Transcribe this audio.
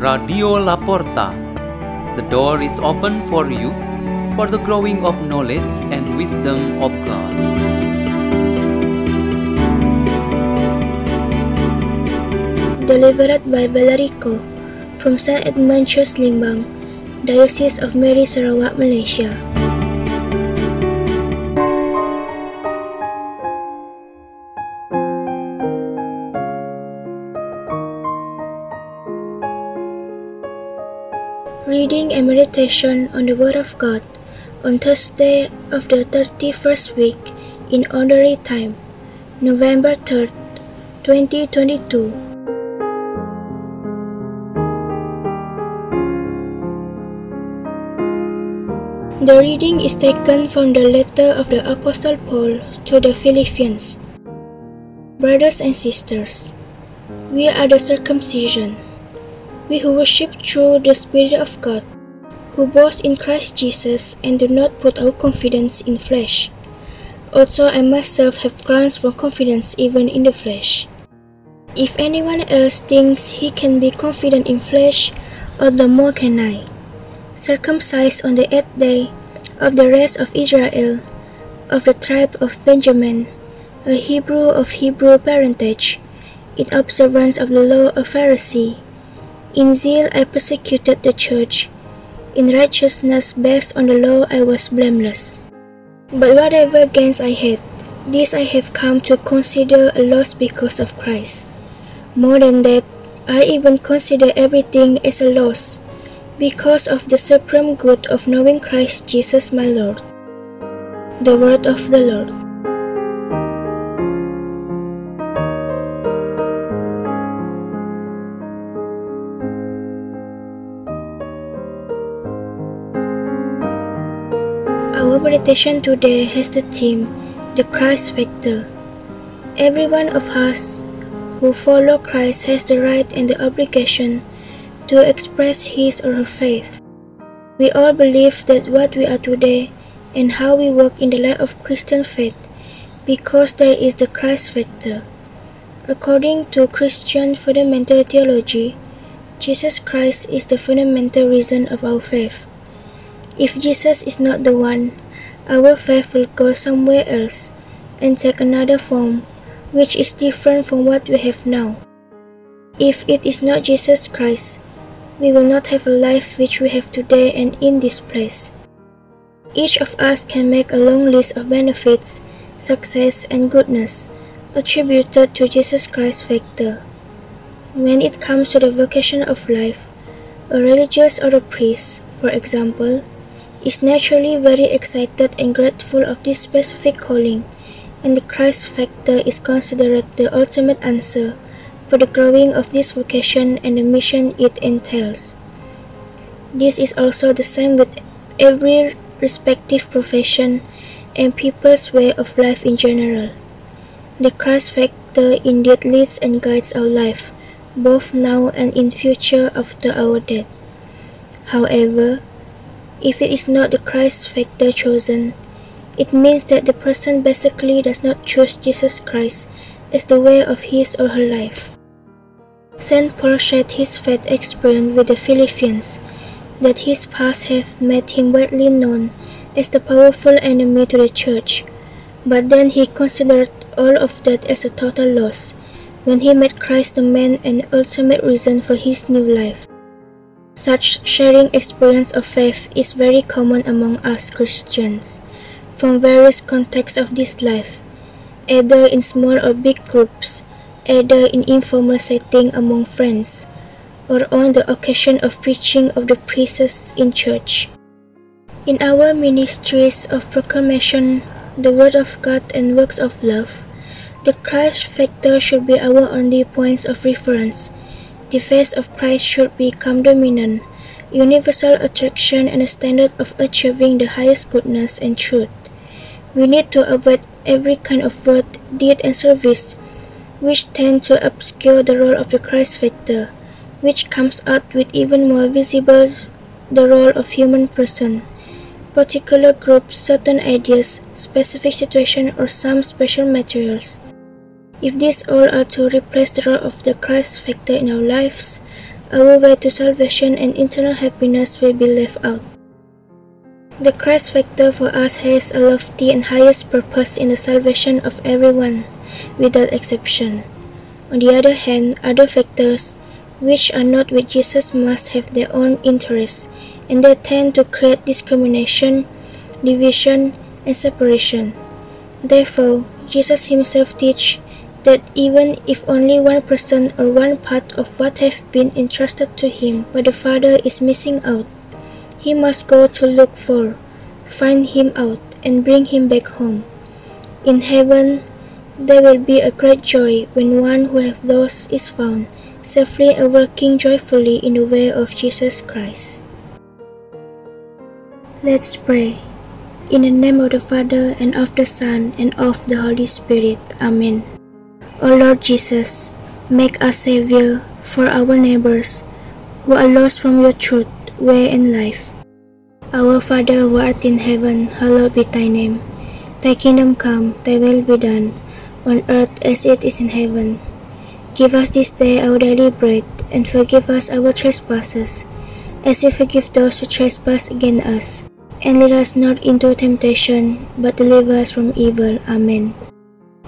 Radio Laporta. The door is open for you for the growing of knowledge and wisdom of God. Delivered by Vallerie Koh from St. Edmund Church Limbang, Diocese of Miri Sarawak, Malaysia. Reading and meditation on the Word of God on Thursday of the 31st week in Ordinary Time, November 3rd, 2022. The reading is taken from the letter of the Apostle Paul to the Philippians. Brothers and sisters, we are the circumcision, we who worship through the Spirit of God, who boast in Christ Jesus and do not put our confidence in flesh. Also, I myself have grounds for confidence even in the flesh. If anyone else thinks he can be confident in flesh, all the more can I. Circumcised on the eighth day of the rest of Israel, of the tribe of Benjamin, a Hebrew of Hebrew parentage, in observance of the law of Pharisee. In zeal I persecuted the church. In righteousness based on the law I was blameless. But whatever gains I had, this I have come to consider a loss because of Christ. More than that, I even consider everything as a loss because of the supreme good of knowing Christ Jesus my Lord. The Word of the Lord. Meditation today has the theme The Christ Factor. Every one of us who follow Christ has the right and the obligation to express his or her faith. We all believe that what we are today and how we work in the light of Christian faith because there is the Christ factor. According to Christian fundamental theology, Jesus Christ is the fundamental reason of our faith. If Jesus is not the one, our faith will go somewhere else and take another form which is different from what we have now. If it is not Jesus Christ, we will not have a life which we have today and in this place. Each of us can make a long list of benefits, success, and goodness attributed to Jesus Christ factor. When it comes to the vocation of life, a religious or a priest, for example, is naturally very excited and grateful of this specific calling, and the Christ factor is considered the ultimate answer for the growing of this vocation and the mission it entails. This is also the same with every respective profession and people's way of life in general. The Christ factor indeed leads and guides our life, both now and in future after our death. However, if it is not the Christ factor chosen, it means that the person basically does not choose Jesus Christ as the way of his or her life. St. Paul shared his faith experience with the Philippians, that his past had made him widely known as the powerful enemy to the church, but then he considered all of that as a total loss when he met Christ the man and ultimate reason for his new life. Such sharing experience of faith is very common among us Christians from various contexts of this life, either in small or big groups, either in informal setting among friends, or on the occasion of preaching of the priests in church. In our ministries of proclamation, the word of God and works of love, the Christ factor should be our only points of reference the face of Christ should become dominant, universal attraction and a standard of achieving the highest goodness and truth. We need to avoid every kind of word, deed, and service which tend to obscure the role of the Christ factor, which comes out with even more visible the role of human person, particular groups, certain ideas, specific situation, or some special materials. If these all are to replace the role of the Christ factor in our lives, our way to salvation and eternal happiness will be left out. The Christ factor for us has a lofty and highest purpose in the salvation of everyone, without exception. On the other hand, other factors, which are not with Jesus, must have their own interests, and they tend to create discrimination, division, and separation. Therefore, Jesus himself teach that even if only one person or one part of what have been entrusted to him by the Father is missing out, he must go to look for, find him out, and bring him back home. In heaven, there will be a great joy when one who have lost is found, safely and working joyfully in the way of Jesus Christ. Let's pray. In the name of the Father, and of the Son, and of the Holy Spirit. Amen. O Lord Jesus, make us Savior for our neighbors who are lost from your truth, way, and life. Our Father who art in heaven, hallowed be thy name. Thy kingdom come, thy will be done, on earth as it is in heaven. Give us this day our daily bread, and forgive us our trespasses, as we forgive those who trespass against us and lead us not into temptation, but deliver us from evil. Amen.